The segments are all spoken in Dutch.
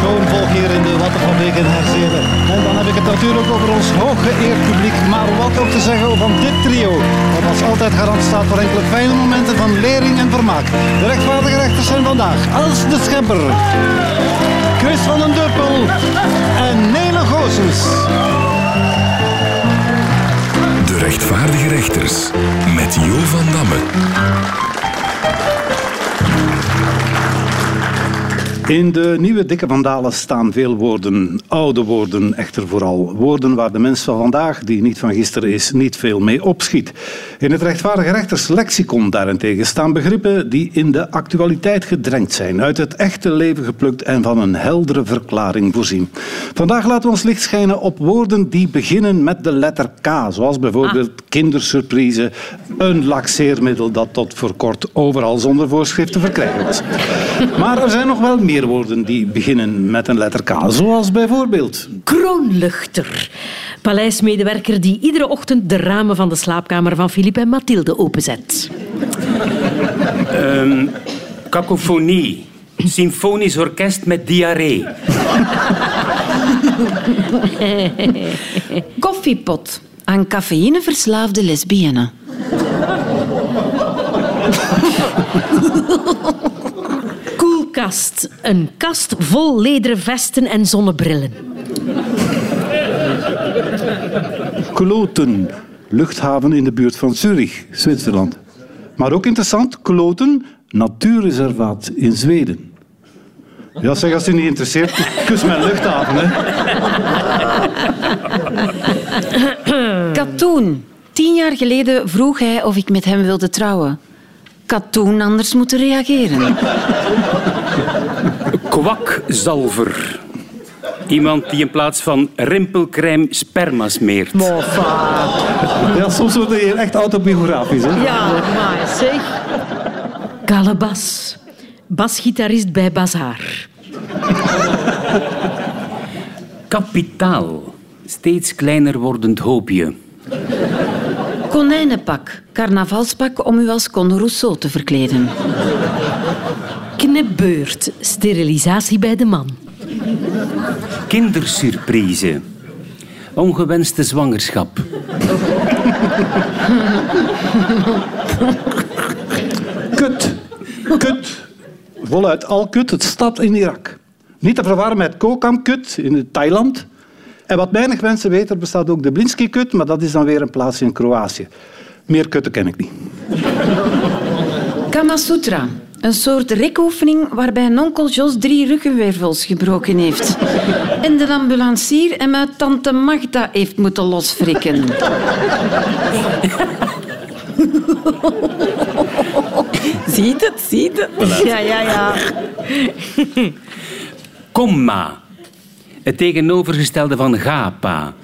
schoonvolk hier in de Wattenfabriek in Herzelen. En dan heb ik het natuurlijk over ons hooggeëerd publiek. Maar wat ook te zeggen van dit trio, dat als altijd garant staat voor enkele fijne momenten van lering en vermaak. De rechtvaardige rechters zijn vandaag als de schepper. Chris van den Duppel en Nele Goossens. De rechtvaardige rechters met Jo van Damme. In de nieuwe Dikke Vandalen staan veel woorden. Oude woorden echter vooral. Woorden waar de mens van vandaag, die niet van gisteren is, niet veel mee opschiet. In het rechtvaardige rechterslexicon daarentegen staan begrippen die in de actualiteit gedrenkt zijn, uit het echte leven geplukt en van een heldere verklaring voorzien. Vandaag laten we ons licht schijnen op woorden die beginnen met de letter K, zoals bijvoorbeeld kindersurprise, een laxeermiddel dat tot voor kort overal zonder voorschrift te verkrijgen was. Maar er zijn nog wel meer woorden die beginnen met een letter K, zoals bijvoorbeeld Kroonluchter. Paleismedewerker die iedere ochtend de ramen van de slaapkamer van Philippe en Mathilde openzet. Ehm Cacophonie. Symfonisch orkest met diarree. Koffiepot. Aan cafeïne verslaafde lesbienne. Een kast vol lederen vesten en zonnebrillen. Kloten, luchthaven in de buurt van Zurich, Zwitserland. Maar ook interessant, Kloten, natuurreservaat in Zweden. Ja, zeg, als je niet interesseert, kus mijn luchthaven. Hè. Katoen. Tien jaar geleden vroeg hij of ik met hem wilde trouwen. Katoen anders moeten reageren. Kwakzalver. Iemand die in plaats van rimpelcrème sperma smeert. Ja, soms wordt hier echt autobiografisch. Hè. Ja, maar zeg. Calabas. Basgitarist bij Bazaar. Kapitaal. Steeds kleiner wordend hoopje. Konijnenpak. Carnavalspak om u als Con Rousseau te verkleden. Knipbeurt. Sterilisatie bij de man. Kindersurprise. Ongewenste zwangerschap. Kut. Kut. Voluit Al-Kut, het stad in Irak. Niet te verwarren met Kokam-Kut in Thailand. En wat weinig mensen weten, er bestaat ook de Blinski-Kut, maar dat is dan weer een plaats in Kroatië. Meer kutten ken ik niet. Kamasutra. Een soort rekoefening waarbij een onkel Jos drie ruggenwervels gebroken heeft. En de ambulancier hem uit tante Magda heeft moeten losfrikken. Ziet het, ziet het. Ja, ja, ja. Komma. Het tegenovergestelde van gapa.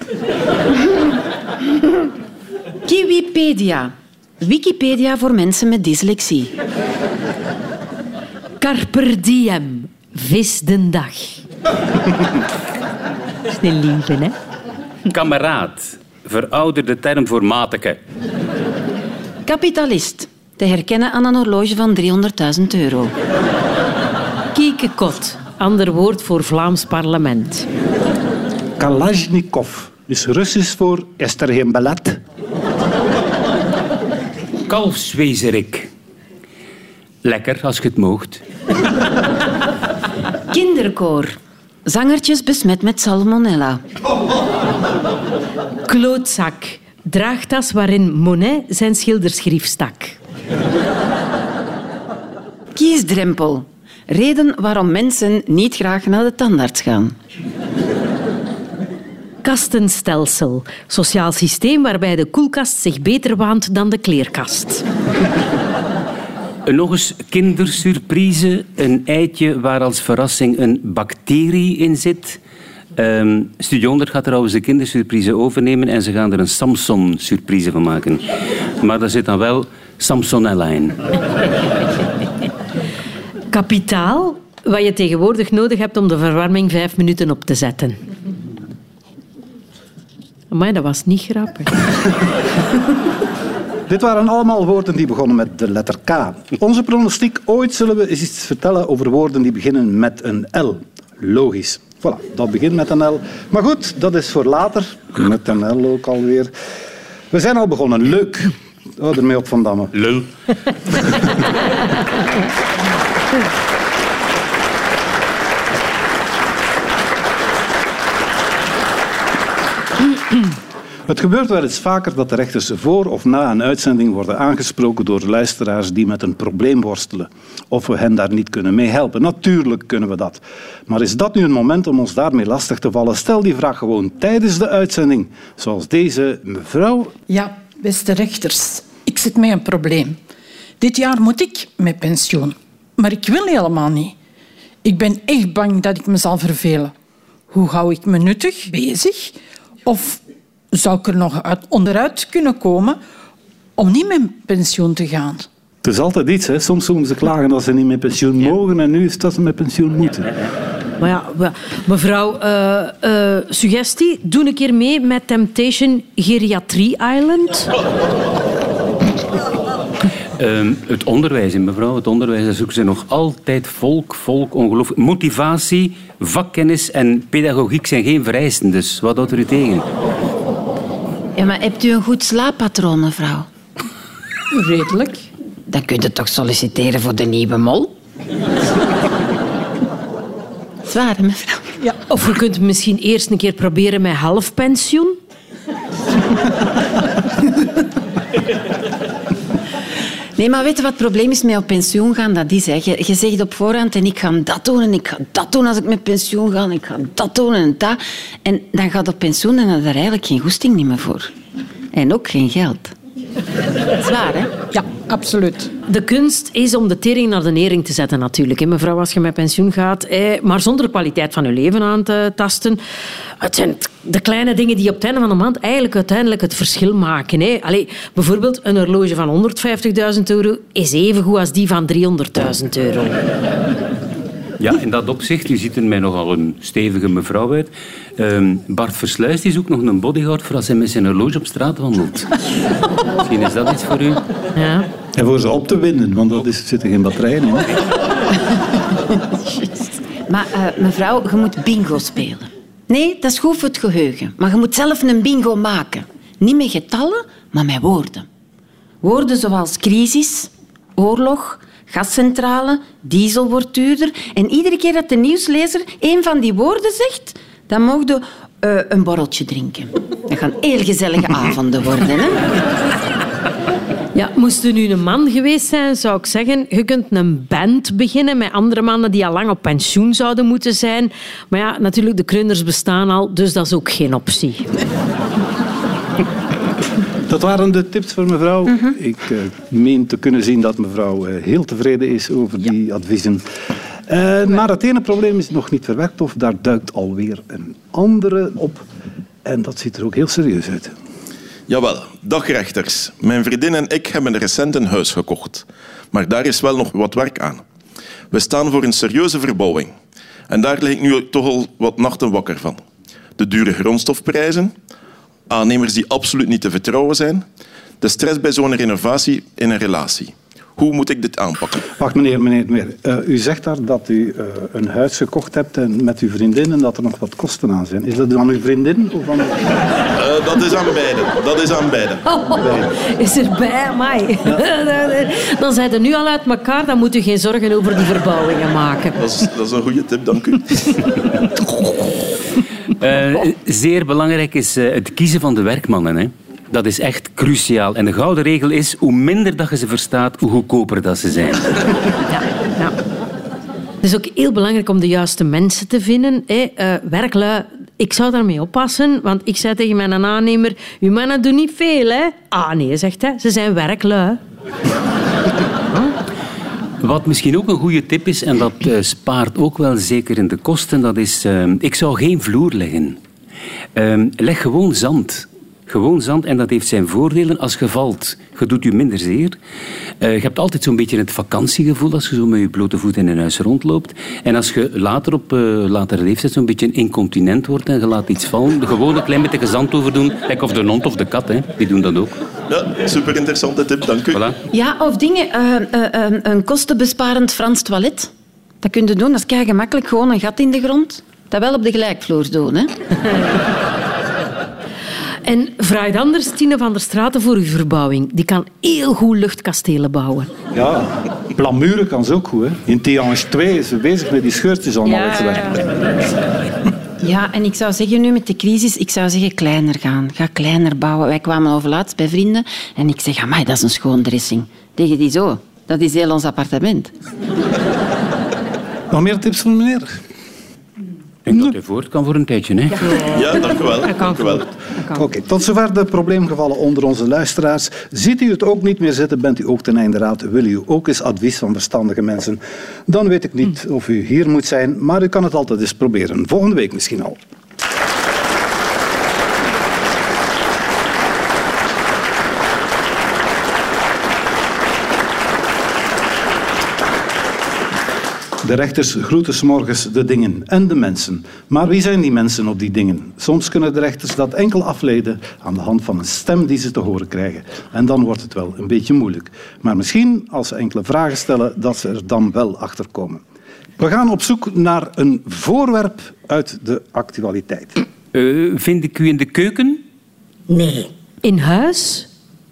Kiwipedia. Wikipedia voor mensen met dyslexie. Carper diem. Vis den dag. Dat is een lieve, hè? Kameraad. Verouderde term voor mateke. Kapitalist. Te herkennen aan een horloge van 300.000 euro. Kiekekot. Ander woord voor Vlaams parlement. Kalashnikov is Russisch voor is er geen belet. Kalfswezerik. Lekker, als je het moogt. Kinderkoor. Zangertjes besmet met salmonella. Klootzak. Draagtas waarin Monet zijn schilderschrift stak. Kiesdrempel. Reden waarom mensen niet graag naar de tandarts gaan. Kastenstelsel. Sociaal systeem waarbij de koelkast zich beter waant dan de kleerkast. Nog eens kindersurprise. Een eitje waar als verrassing een bacterie in zit. Ehm Studio 100 gaat trouwens de kindersurprise overnemen en ze gaan er een Samson-surprise van maken. Maar daar zit dan wel Samsonella in. Kapitaal. Wat je tegenwoordig nodig hebt om de verwarming vijf minuten op te zetten. Maar dat was niet grappig. Dit waren allemaal woorden die begonnen met de letter K. Onze pronostiek ooit zullen we eens iets vertellen over woorden die beginnen met een L. Logisch. Voilà, dat begint met een L. Maar goed, dat is voor later. Met een L ook alweer. We zijn al begonnen. Leuk. Oh, ermee op Van Damme. Lul. Het gebeurt wel eens vaker dat de rechters voor of na een uitzending worden aangesproken door luisteraars die met een probleem worstelen. Of we hen daar niet kunnen mee helpen. Natuurlijk kunnen we dat. Maar is dat nu een moment om ons daarmee lastig te vallen? Stel die vraag gewoon tijdens de uitzending. Zoals deze mevrouw. Ja, beste rechters, ik zit met een probleem. Dit jaar moet ik met pensioen. Maar ik wil helemaal niet. Ik ben echt bang dat ik me zal vervelen. Hoe hou ik me nuttig bezig? Of zou ik er nog uit, onderuit kunnen komen om niet met pensioen te gaan? Het is altijd iets. Hè. Soms zullen ze klagen dat ze niet met pensioen mogen en nu is het dat ze met pensioen moeten. Maar ja, mevrouw, eh, eh, suggestie. Doe een keer mee met Temptation Geriatrie Island. Ehm, het onderwijs, mevrouw, het onderwijs, daar zoeken ze nog altijd volk, volk, ongelooflijk. Motivatie, vakkennis en pedagogiek zijn geen vereisten, dus wat houdt er u tegen? Ja, maar hebt u een goed slaappatroon, mevrouw? Redelijk. Dan kunt u toch solliciteren voor de nieuwe mol? Zwaar, mevrouw? Ja. Of je kunt misschien eerst een keer proberen met half pensioen. Nee, maar weet je wat het probleem is met op pensioen gaan? Dat is, hè. Je, zegt op voorhand en ik ga dat doen en ik ga dat doen als ik met pensioen ga en ik ga dat doen en dat. En dan gaat op pensioen en dan er eigenlijk geen goesting meer voor. En ook geen geld. Zwaar, hè? Ja, absoluut. De kunst is om de tering naar de nering te zetten, natuurlijk. hè, Mevrouw, als je met pensioen gaat. Maar zonder de kwaliteit van je leven aan te tasten. Het zijn de kleine dingen die op het einde van de maand eigenlijk uiteindelijk het verschil maken. hè. Bijvoorbeeld een horloge van 150.000 euro is even goed als die van 300.000 euro. Ja, in dat opzicht, u ziet er mij nogal een stevige mevrouw uit. Ehm, Bart Versluis die zoekt nog een bodyguard voor als hij met zijn horloge op straat wandelt. Misschien is dat iets voor u. Ja. En voor ze op te winden, want er zitten geen batterijen in. Maar eh, mevrouw, je moet bingo spelen. Nee, dat is goed voor het geheugen. Maar je moet zelf een bingo maken. Niet met getallen, maar met woorden. Woorden zoals crisis, oorlog, gascentrale, diesel wordt duurder. En iedere keer dat de nieuwslezer één van die woorden zegt, dan mag je eh, een borreltje drinken. Dat gaan heel gezellige avonden worden. Hè? Ja, moest u nu een man geweest zijn, zou ik zeggen, je kunt een band beginnen met andere mannen die al lang op pensioen zouden moeten zijn. Maar ja, natuurlijk, de krunders bestaan al, dus dat is ook geen optie. Dat waren de tips voor mevrouw. Ik eh, meen te kunnen zien dat mevrouw eh, heel tevreden is over die adviezen. Eh, maar het ene probleem is nog niet verwerkt of daar duikt alweer een andere op. En dat ziet er ook heel serieus uit. Jawel, dag rechters. Mijn vriendin en ik hebben recent een huis gekocht. Maar daar is wel nog wat werk aan. We staan voor een serieuze verbouwing. En daar lig ik nu toch al wat nachten wakker van. De dure grondstofprijzen, aannemers die absoluut niet te vertrouwen zijn, de stress bij zo'n renovatie in een relatie. Hoe moet ik dit aanpakken? Wacht, meneer, meneer, meneer. Eh, u zegt daar dat u eh, een huis gekocht hebt en met uw vriendin en dat er nog wat kosten aan zijn. Is dat dan uw vriendin? Of aan... Eh, dat is aan beide. Dat is aan beide. Is er bij mij? Dan zijn er nu al uit elkaar, dan moet u geen zorgen over die verbouwingen maken. Dat is, dat is een goede tip, dank u. Eh, zeer belangrijk is eh, het kiezen van de werkmannen. Hè. Dat is echt cruciaal. En de gouden regel is, hoe minder dat je ze verstaat, hoe goedkoper dat ze zijn. Ja. Het is ook heel belangrijk om de juiste mensen te vinden. Hè. Eh, werklui, ik zou daarmee oppassen, want ik zei tegen mijn aannemer, uw mannen doen niet veel, hè? Ah nee, zegt hij, ze zijn werklui. Wat misschien ook een goede tip is, en dat eh, spaart ook wel zeker in de kosten, dat is, eh, ik zou geen vloer leggen. Ehm, leg gewoon zand. Gewoon zand en dat heeft zijn voordelen als je valt. Je doet je minder zeer. Eh, je hebt altijd zo'n beetje het vakantiegevoel als je zo met je blote voeten in een huis rondloopt. En als je later op uh, latere leeftijd zo'n beetje incontinent wordt en je laat iets vallen, gewoon een klein beetje zand over doen. Kijk, of de hond of de kat, hè. die doen dat ook. Ja, super interessante tip, dank u. Voilà. Ja, of dingen, eh, een kostenbesparend Frans toilet. Dat kun je doen, dat is kei gemakkelijk. Gewoon een gat in de grond. Dat wel op de gelijkvloer doen, hè. En vraag anders Tine van der Straten voor uw verbouwing. Die kan heel goed luchtkastelen bouwen. Ja, Plamuren kan ze ook goed. Hè. In Tiange 2 is ze bezig met die scheurtjes allemaal te werken. Ja, en ik zou zeggen nu met de crisis, ik zou zeggen kleiner gaan. Ga kleiner bouwen. Wij kwamen over laatst bij vrienden en ik zeg, amai, dat is een schoondressing. Tegen die zo, dat is heel ons appartement. Nog meer tips van meneer? Ik denk dat hij voort kan voor een tijdje. Hè? Ja, dank u wel. Dank u wel. Oké, tot zover de probleemgevallen onder onze luisteraars. Ziet u het ook niet meer zitten, bent u ook ten einde raad. Wil u ook eens advies van verstandige mensen? Dan weet ik niet of u hier moet zijn, maar u kan het altijd eens proberen. Volgende week misschien al. De rechters groeten 's morgens de dingen en de mensen. Maar wie zijn die mensen op die dingen? Soms kunnen de rechters dat enkel afleiden aan de hand van een stem die ze te horen krijgen. En dan wordt het wel een beetje moeilijk. Maar misschien, als ze enkele vragen stellen, dat ze er dan wel achter komen. We gaan op zoek naar een voorwerp uit de actualiteit. Eh, vind ik u in de keuken? Nee, In huis?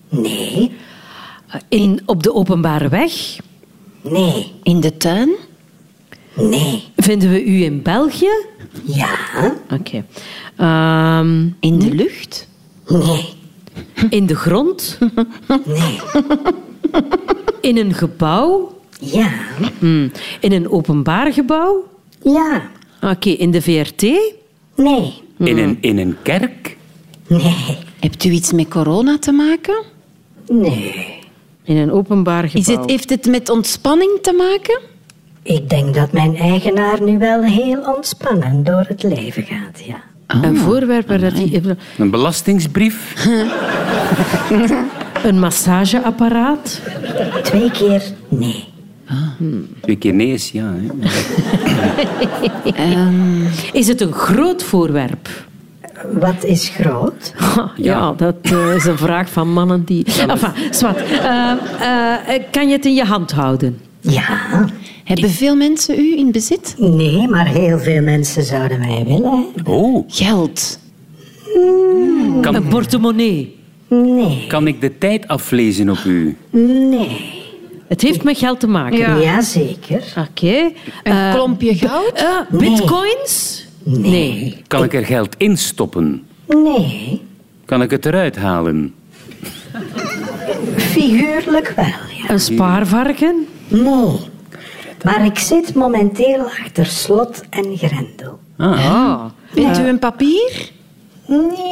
nee, In, op de openbare weg? nee, In de tuin? Nee. Vinden we u in België? Ja, Oké. Ehm, In de lucht? nee, in de grond? nee. In een gebouw? Ja, Hmm. In een openbaar gebouw? ja, Oké, in de VRT? nee, In, een, in een kerk? nee, Hebt u iets met corona te maken? nee. In een openbaar gebouw. Is het, heeft het met ontspanning te maken? Ik denk dat mijn eigenaar nu wel heel ontspannen door het leven gaat, ja. Een voorwerp waar dat hij... Een belastingsbrief? Een massageapparaat? Twee keer nee. Twee keer nee is ja. Hè. Is het een groot voorwerp? Wat is groot? Ha, ja, dat eh, is een vraag van mannen die... Enfin, zwart. Eh, kan je het in je hand houden? Ja, Hebben veel mensen u in bezit? nee, maar heel veel mensen zouden mij willen. Oh, Geld. kan, Een portemonnee? Nee, kan ik de tijd aflezen op u? nee. Het heeft met geld te maken. Ja. Jazeker. Oké. Een klompje goud? Eh, bitcoins? Nee. Kan ik er geld instoppen? Nee, Kan ik het eruit halen? figuurlijk wel, ja. Een spaarvarken? Nee. Maar ik zit momenteel achter slot en grendel. Ah. Bent u een papier?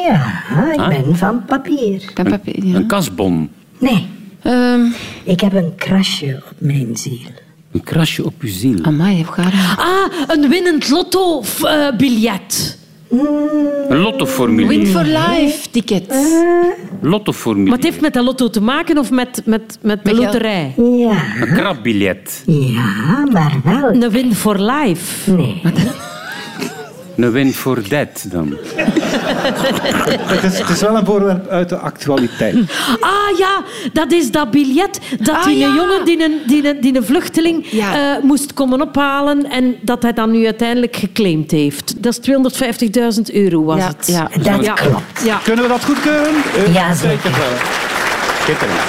Ja, ik ben van papier. Een papier, ja. Een kasbon? Nee, Ehm, ik heb een krasje op mijn ziel. Een krasje op uw ziel? amai, hoe? Ah, een winnend lotto-biljet. Een lottoformulier? Win for life ticket. Lottoformulier? Maar het heeft met de lotto te maken of met, met, met de loterij? Ja, Een krabbiljet? ja, maar wel. Een win for life. Nee, Een win for that dan? Het is, het is wel een voorwerp uit de actualiteit. Ah ja, dat is dat biljet dat Ah, die ja. een jongen, die een, die een, die een vluchteling, Ja. eh, moest komen ophalen en dat hij dan nu uiteindelijk geclaimd heeft. Dat is 250.000 euro was Ja, het. ja. dat Ja. klopt. Ja. Kunnen we dat goedkeuren? Ja, zeker. Schitterend.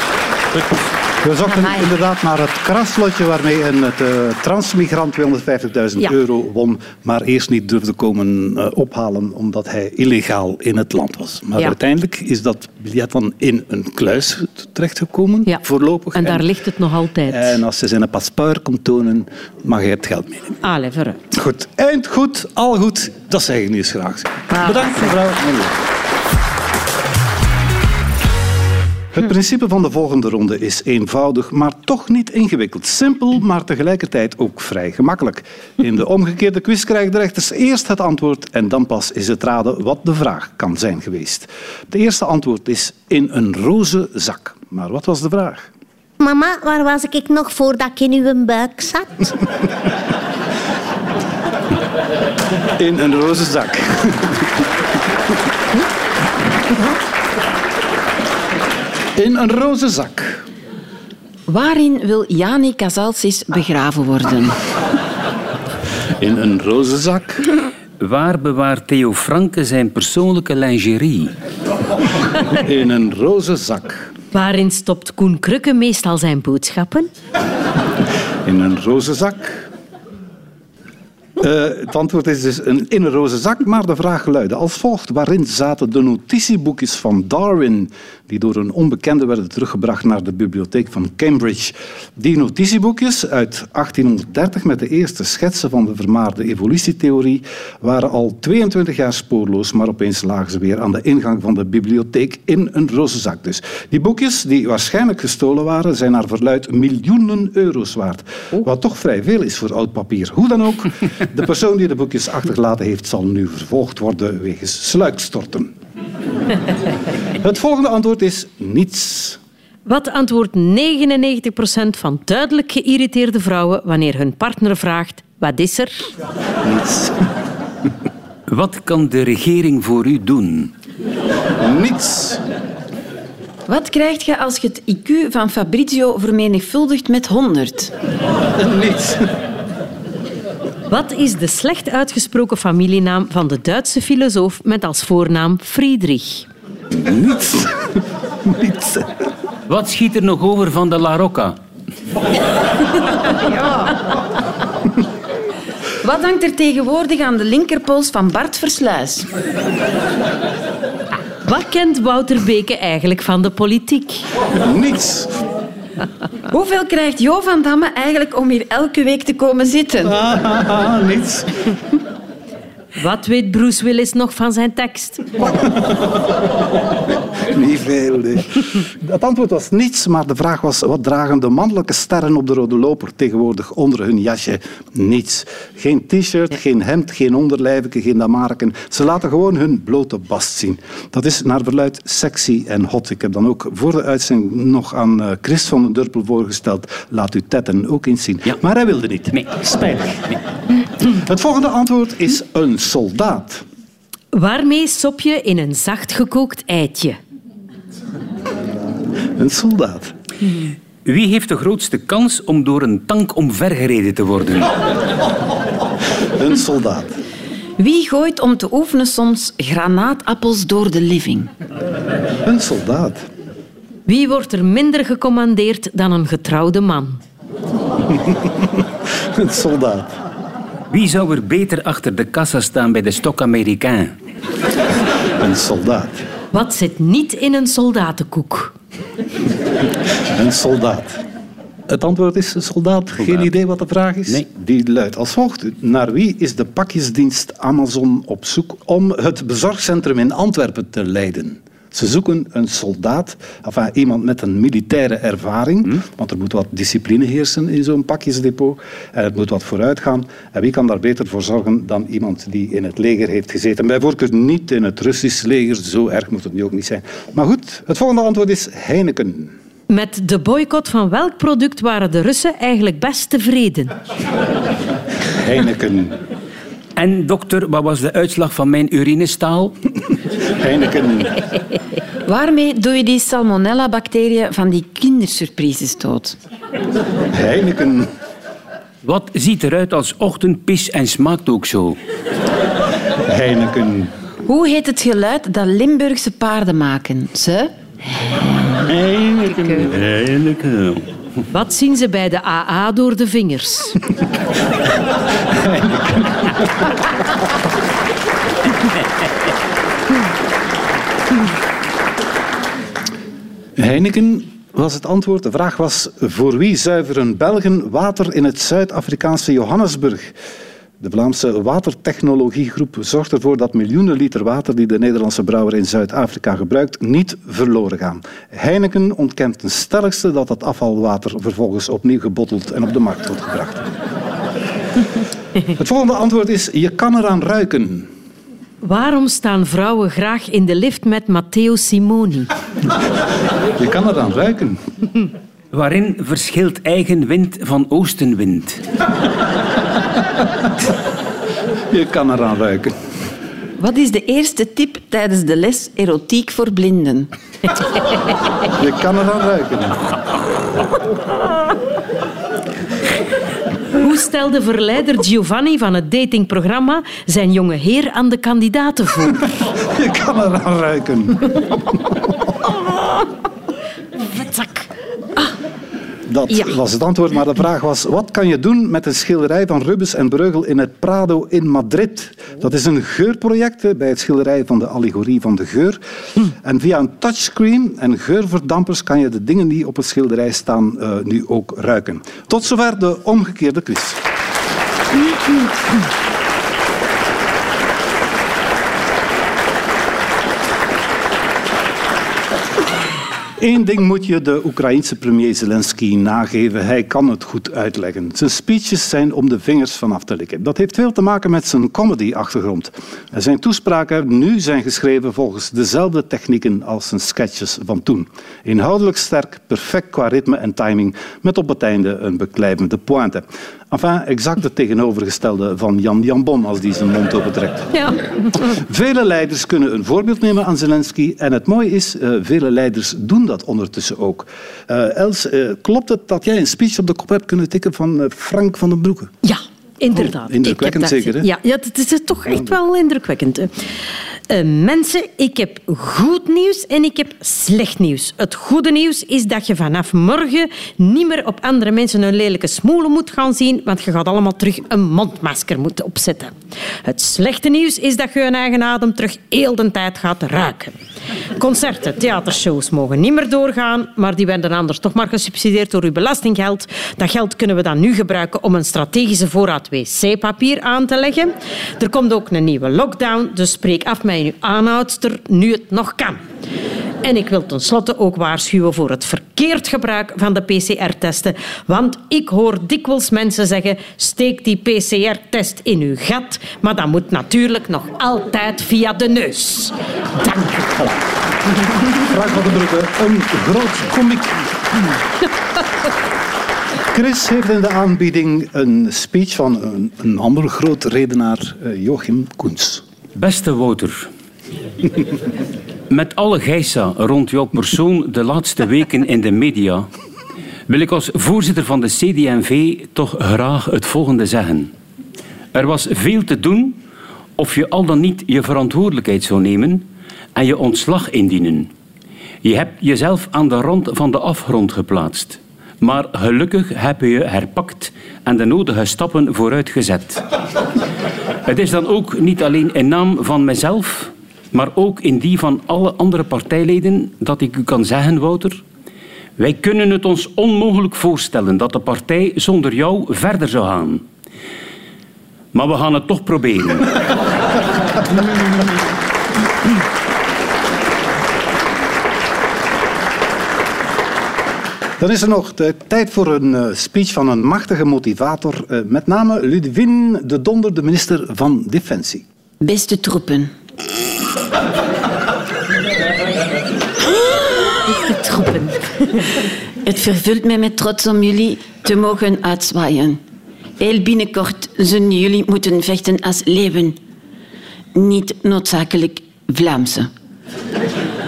Goed. We zochten inderdaad naar het kraslotje waarmee een eh, transmigrant 250.000 Ja. euro won, maar eerst niet durfde komen eh, ophalen omdat hij illegaal in het land was. Maar Ja. uiteindelijk is dat biljet dan in een kluis terechtgekomen, Ja. voorlopig. En daar ligt het nog altijd. En als hij zijn paspoort komt tonen, mag hij het geld meenemen. Allee, vooruit. Goed, eind goed, al goed, dat zeg ik nu eens graag. Bedankt mevrouw. Het principe van de volgende ronde is eenvoudig, maar toch niet ingewikkeld. Simpel, maar tegelijkertijd ook vrij gemakkelijk. In de omgekeerde quiz krijgen de rechters eerst het antwoord en dan pas is het raden wat de vraag kan zijn geweest. De eerste antwoord is in een roze zak. Maar wat was de vraag? Mama, waar was ik nog voordat ik in uw buik zat? In een roze zak. In een roze zak. Waarin wil Jani Casalsis begraven worden? In een roze zak. Waar bewaart Theo Franke zijn persoonlijke lingerie? In een roze zak. Waarin stopt Koen Krukke meestal zijn boodschappen? In een roze zak. Eh, het antwoord is dus een, in een roze zak, maar de vraag luidde als volgt. Waarin zaten de notitieboekjes van Darwin, die door een onbekende werden teruggebracht naar de bibliotheek van Cambridge? Die notitieboekjes uit 1830 met de eerste schetsen van de vermaarde evolutietheorie waren al 22 jaar spoorloos, maar opeens lagen ze weer aan de ingang van de bibliotheek in een roze zak. Dus die boekjes, die waarschijnlijk gestolen waren, zijn naar verluid miljoenen euro's waard. Wat toch vrij veel is voor oud papier. Hoe dan ook, de persoon die de boekjes achtergelaten heeft, zal nu vervolgd worden wegens sluikstorten. Het volgende antwoord is niets. Wat antwoordt 99% van duidelijk geïrriteerde vrouwen wanneer hun partner vraagt: wat is er? Niets. Wat kan de regering voor u doen? Niets. Wat krijg je als je het IQ van Fabrizio vermenigvuldigt met 100? Niets. Wat is de slecht uitgesproken familienaam van de Duitse filosoof met als voornaam Friedrich? Niets. Niets. Wat schiet er nog over van de La Rocca? Wat hangt er tegenwoordig aan de linkerpols van Bart Versluis? Wat kent Wouter Beke eigenlijk van de politiek? Niets. Hoeveel krijgt Jo van Damme eigenlijk om hier elke week te komen zitten? Ah, niets. Wat weet Bruce Willis nog van zijn tekst? Niet veel, nee. Het antwoord was niets, maar de vraag was wat dragen de mannelijke sterren op de rode loper tegenwoordig onder hun jasje? Niets. Geen t-shirt, geen hemd, geen onderlijfje, geen damarken. Ze laten gewoon hun blote bast zien. Dat is naar verluid sexy en hot. Ik heb dan ook voor de uitzending nog aan eh, Chris van den Durpel voorgesteld. Laat uw tetten ook eens zien. Ja. Maar hij wilde niet. Nee. Spijtig. Het volgende antwoord is een soldaat. Waarmee sop je in een zacht gekookt eitje? Een soldaat. Wie heeft de grootste kans om door een tank omvergereden te worden? Een soldaat. Wie gooit om te oefenen soms granaatappels door de living? Een soldaat. Wie wordt er minder gecommandeerd dan een getrouwde man? Een soldaat. Wie zou er beter achter de kassa staan bij de stok Amerikaan? Een soldaat. Wat zit niet in een soldatenkoek? Een soldaat. Het antwoord is soldaat. Geen idee wat de vraag is? Nee. Die luidt als volgt. Naar wie is de pakjesdienst Amazon op zoek om het bezorgcentrum in Antwerpen te leiden? Ze zoeken een soldaat, enfin, iemand met een militaire ervaring, want er moet wat discipline heersen in zo'n pakjesdepot en het moet wat vooruit gaan. En wie kan daar beter voor zorgen dan iemand die in het leger heeft gezeten? Bij voorkeur niet in het Russisch leger, zo erg moet het nu ook niet zijn. Maar goed, het volgende antwoord is Heineken. Met de boycott van welk product waren de Russen eigenlijk best tevreden? Heineken. En dokter, wat was de uitslag van mijn urinestaal? Heineken. Waarmee doe je die salmonella-bacteriën van die kindersurprises dood? Heineken. Wat ziet eruit als ochtendpis en smaakt ook zo? Heineken. Hoe heet het geluid dat Limburgse paarden maken? Ze? Heineken. Wat zien ze bij de AA door de vingers? Heineken was het antwoord. De vraag was voor wie zuiveren Belgen water in het Zuid-Afrikaanse Johannesburg? De Vlaamse watertechnologiegroep zorgt ervoor dat miljoenen liter water die de Nederlandse brouwer in Zuid-Afrika gebruikt, niet verloren gaan. Heineken ontkent ten stelligste dat het afvalwater vervolgens opnieuw gebotteld en op de markt wordt gebracht. Het volgende antwoord is, je kan eraan ruiken. Waarom staan vrouwen graag in de lift met Matteo Simoni? Je kan eraan ruiken. Waarin verschilt eigen wind van oostenwind? Je kan eraan ruiken. Wat is de eerste tip tijdens de les erotiek voor blinden? Je kan eraan ruiken. Hoe stelde verleider Giovanni van het datingprogramma zijn jonge heer aan de kandidaten voor? Je kan eraan ruiken. Vetzak. Dat Ja. was het antwoord, maar de vraag was... Wat kan je doen met een schilderij van Rubens en Breugel in het Prado in Madrid? Dat is een geurproject bij het schilderij van de allegorie van de geur. En via een touchscreen en geurverdampers kan je de dingen die op het schilderij staan eh, nu ook ruiken. Tot zover de omgekeerde quiz. Eén ding moet je de Oekraïense premier Zelensky nageven. Hij kan het goed uitleggen. Zijn speeches zijn om de vingers vanaf te likken. Dat heeft veel te maken met zijn comedy-achtergrond. Zijn toespraken nu zijn geschreven volgens dezelfde technieken als zijn sketches van toen. Inhoudelijk sterk, perfect qua ritme en timing, met op het einde een beklijvende pointe. Enfin, exact het tegenovergestelde van Jan Jambon als die zijn mond opentrekt. Ja. Vele leiders kunnen een voorbeeld nemen aan Zelensky. En het mooie is, eh, vele leiders doen dat ondertussen ook. Eh, Els, eh, klopt het dat jij een speech op de kop hebt kunnen tikken van Frank van den Broeke? Ja, inderdaad. Oh, indrukwekkend dat- zeker, hè? Ja, ja, het is toch echt wel indrukwekkend. Eh, mensen, ik heb goed nieuws en ik heb slecht nieuws. Het goede nieuws is dat je vanaf morgen niet meer op andere mensen hun lelijke smoelen moet gaan zien, want je gaat allemaal terug een mondmasker moeten opzetten. Het slechte nieuws is dat je je eigen adem terug heel de tijd gaat ruiken. Concerten, theatershows mogen niet meer doorgaan, maar die werden anders toch maar gesubsidieerd door uw belastinggeld. Dat geld kunnen we dan nu gebruiken om een strategische voorraad wc-papier aan te leggen. Er komt ook een nieuwe lockdown, dus spreek af met uw aanhoudster nu het nog kan. En ik wil tenslotte ook waarschuwen voor het verkeerd gebruik van de PCR-testen. Want ik hoor dikwijls mensen zeggen, steek die PCR-test in uw gat. Maar dat moet natuurlijk nog altijd via de neus. Dank u. Frank van den Broeke, een groot komiek. Chris heeft in de aanbieding een speech van een, een andere groot redenaar, eh, Joachim Koens. Beste Wouter. Met alle geisa rond jouw persoon de laatste weken in de media wil ik als voorzitter van de CD&V toch graag het volgende zeggen. Er was veel te doen of je al dan niet je verantwoordelijkheid zou nemen en je ontslag indienen. Je hebt jezelf aan de rand van de afgrond geplaatst. Maar gelukkig heb je je herpakt en de nodige stappen vooruit gezet. Het is dan ook niet alleen in naam van mezelf, maar ook in die van alle andere partijleden dat ik u kan zeggen, Wouter. Wij kunnen het ons onmogelijk voorstellen dat de partij zonder jou verder zou gaan. Maar we gaan het toch proberen. Dan is er nog de tijd voor een eh, speech van een machtige motivator, eh, met name Ludwin de Donder, de minister van Defensie. Beste troepen. Troepen. Het vervult mij met trots om jullie te mogen uitzwaaien. Heel binnenkort zullen jullie moeten vechten als leeuwen. Niet noodzakelijk Vlaamse.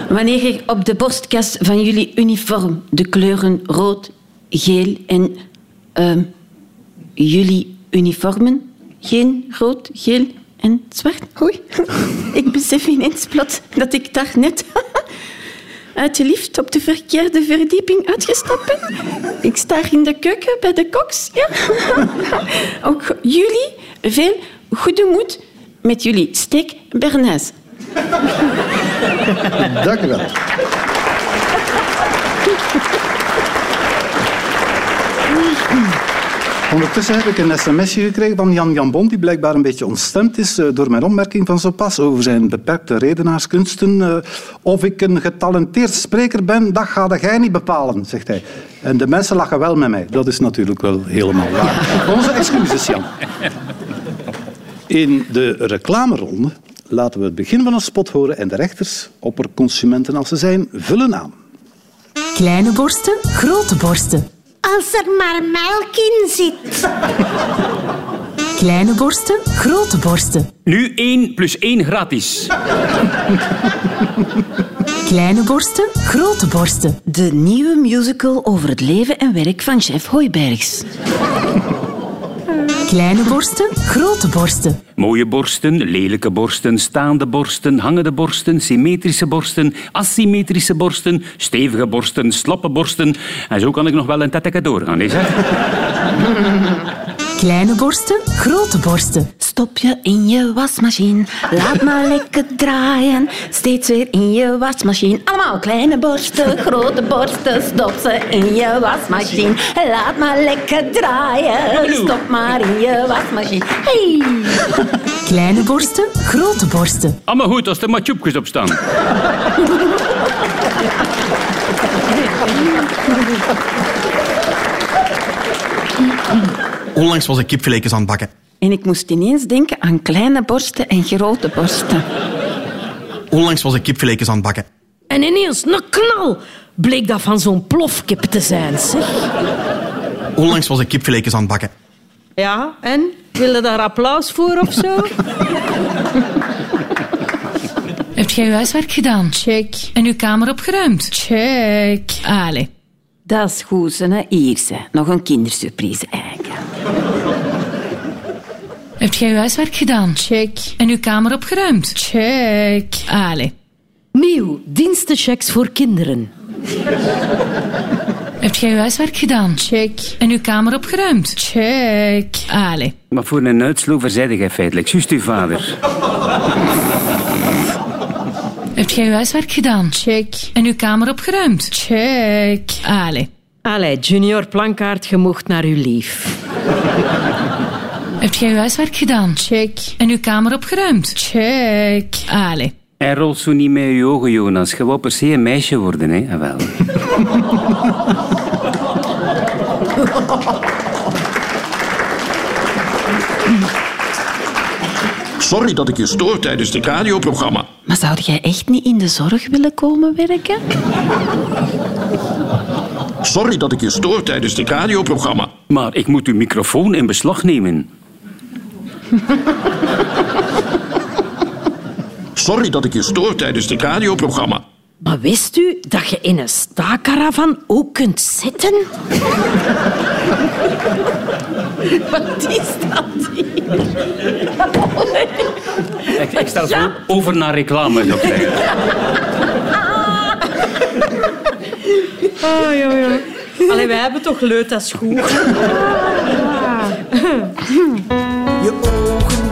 Wanneer je op de borstkas van jullie uniform de kleuren rood, geel en... ehm, jullie uniformen? Geen rood, geel en zwart? Oei, ik besef ineens plots dat ik daar net uit de lift op de verkeerde verdieping uitgestapt ben. Ik sta in de keuken bij de koks. Ja. Ook jullie veel goede moed met jullie steak Bernays. Dank u wel. Ondertussen heb ik een sms'je gekregen van Jan Jan Bon, die blijkbaar een beetje ontstemd is eh, door mijn opmerking van zo pas over zijn beperkte redenaarskunsten. Eh, Of ik een getalenteerd spreker ben, dat ga jij niet bepalen, zegt hij. En de mensen lachen wel met mij. Dat is natuurlijk wel helemaal waar. Onze excuses, Jan. In de reclameronde laten we het begin van een spot horen en de rechters, opperconsumenten als ze zijn, vullen aan. Kleine borsten, grote borsten. Als er maar melk in zit. Kleine borsten, grote borsten. Nu 1 plus 1 gratis. Kleine borsten, grote borsten. De nieuwe musical over het leven en werk van chef Hoibergs. Kleine borsten, grote borsten. Mooie borsten, lelijke borsten, staande borsten, hangende borsten, symmetrische borsten, asymmetrische borsten, stevige borsten, slappe borsten. En zo kan ik nog wel een tetteke doorgaan, is hè? Kleine borsten, grote borsten. Stop je in je wasmachine, laat maar lekker draaien. Steeds weer in je wasmachine. Allemaal kleine borsten, grote borsten. Stop ze in je wasmachine, laat maar lekker draaien. Stop maar in je wasmachine. Hey! Kleine borsten, grote borsten. Allemaal goed als er maar tjoepjes op staan. Onlangs was ik kipfiletjes aan het bakken. En ik moest ineens denken aan kleine borsten en grote borsten. Onlangs was ik kipfiletjes aan het bakken. En ineens, een knal, bleek dat van zo'n plofkip te zijn, zeg. Onlangs was ik kipfiletjes aan het bakken. Ja, en? Wil je daar applaus voor of zo? Heb jij uw huiswerk gedaan? Check. En uw kamer opgeruimd? Check. Allee. Dat is goed, hè, Ierse. Nog een kindersurprise Heb jij uw huiswerk gedaan? Check. En uw kamer opgeruimd? Check. Allee. Nieuw, dienstenchecks voor kinderen. Heb jij uw huiswerk gedaan? Check. En uw kamer opgeruimd? Check. Allee. Maar voor een uitslover zei jij feitelijk juist uw vader. Heb jij uw huiswerk gedaan? Check. En uw kamer opgeruimd? Check. Allee. Allee, junior plankaart, je mocht naar uw lief. Heb jij uw huiswerk gedaan? Check. En uw kamer opgeruimd? Check. Allee. En rolt zo niet met je ogen, Jonas. Je wou per se een meisje worden, hè? Ah, wel. Sorry dat ik je stoor tijdens dit radioprogramma. Maar zou jij echt niet in de zorg willen komen werken? Sorry dat ik je stoor tijdens dit radioprogramma. Maar ik moet uw microfoon in beslag nemen. Sorry dat ik je stoor tijdens dit radioprogramma. Maar wist u dat je in een staakkaravan ook kunt zitten? Wat is dat hier? Ik, ik stel voor over naar reclame. Oh, ja, ja. Allee, wij hebben toch leut, dat is goed. Je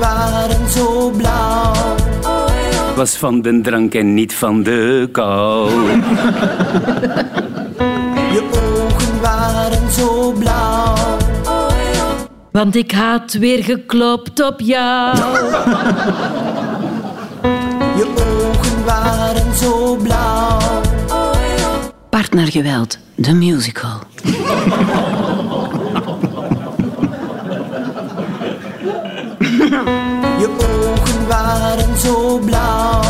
waren zo blauw. Was van de drank en niet van de kou. Je ogen waren zo blauw. Want ik had weer geklopt op jou. Je ogen waren zo blauw. Partnergeweld, de musical. Je ogen waren zo blauw.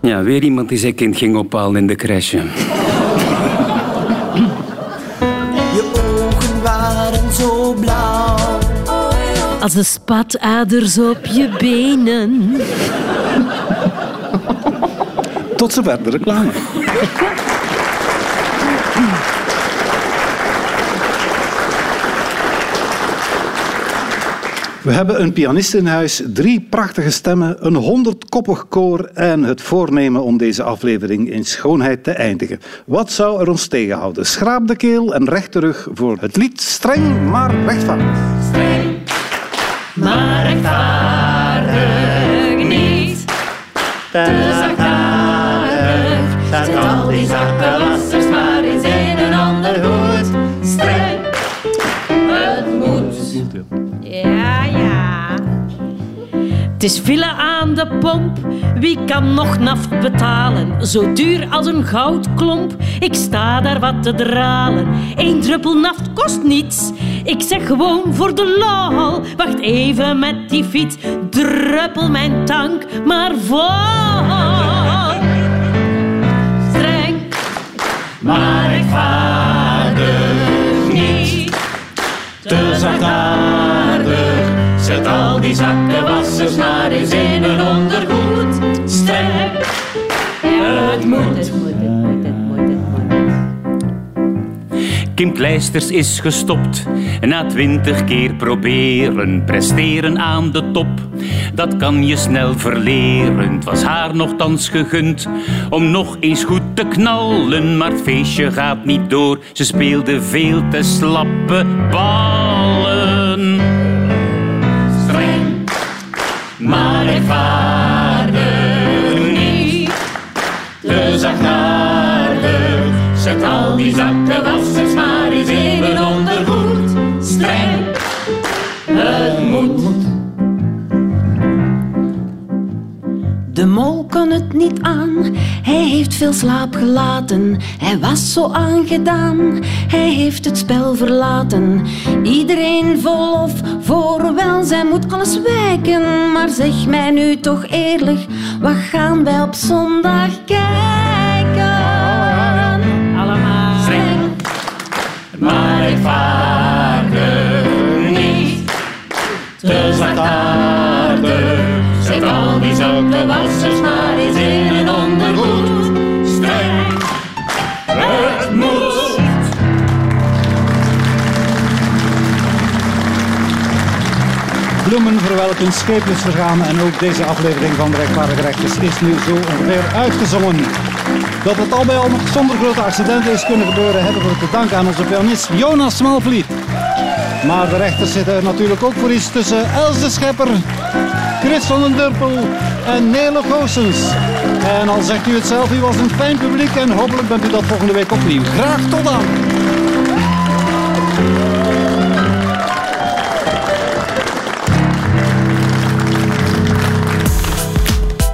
Ja, weer iemand die zijn kind ging ophalen in de crèche. Je ogen waren zo blauw. Als de spataders op je benen. Tot zover de reclame. We hebben een pianist in huis, drie prachtige stemmen, een honderdkoppig koor en het voornemen om deze aflevering in schoonheid te eindigen. Wat zou er ons tegenhouden? Schraap de keel en recht terug voor het lied Streng maar rechtvaardig. maar rechtvaardig niet. Te zachtaardig, zet al die zachte Het is file aan de pomp. Wie kan nog naft betalen? Zo duur als een goudklomp. Ik sta daar wat te dralen. Eén druppel naft kost niets. Ik zeg gewoon voor de lol. Wacht even met die fiets. Druppel mijn tank maar vol. Streng, maar rechtvaardig niet. Te zachtaardig, zet al die zakkenwassers maar eens in een ondergoed. Streng, het moet, het moet, het moet, het moet, het moet. Kim Kleisters is gestopt. Na twintig keer proberen, presteren aan de top. Dat kan je snel verleren. Het was haar nogthans gegund om nog eens goed te knallen. Maar het feestje gaat niet door. Ze speelde veel te slappe ballen. Maar rechtvaardig niet. Te zachtaardig, zet al die zakken wassers maar eens in ondergoed. Streng, het moet. De mol kon het niet aan, hij heeft veel slaap gelaten. Hij was zo aangedaan, hij heeft het spel verlaten. Iedereen vol of voor welzijn moet alles wijken. Maar zeg mij nu toch eerlijk, wat gaan wij op zondag kijken? Allemaal. Maar rechtvaardig niet. Te zachtaardig, die zakken wassers maar eens in een ondergoed. Streng, het moet. Bloemen voor welke een scheep is vergaan en ook deze aflevering van de Rechtvaardige Rechters is nu zo ongeveer uitgezongen. Dat het al bij al nog zonder grote accidenten is kunnen gebeuren, hebben we te danken aan onze pianist Jonas Smalvliet. Maar de rechters zitten natuurlijk ook voor iets tussen Els de Schepper, Chris van den Durpel en Nele Goossens. En al zegt u het zelf, u was een fijn publiek en hopelijk bent u dat volgende week opnieuw. Graag tot dan!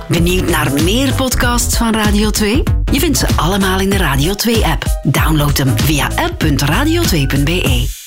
Benieuwd naar meer podcasts van Radio 2? Je vindt ze allemaal in de Radio 2-app. Download hem via app.radio2.be.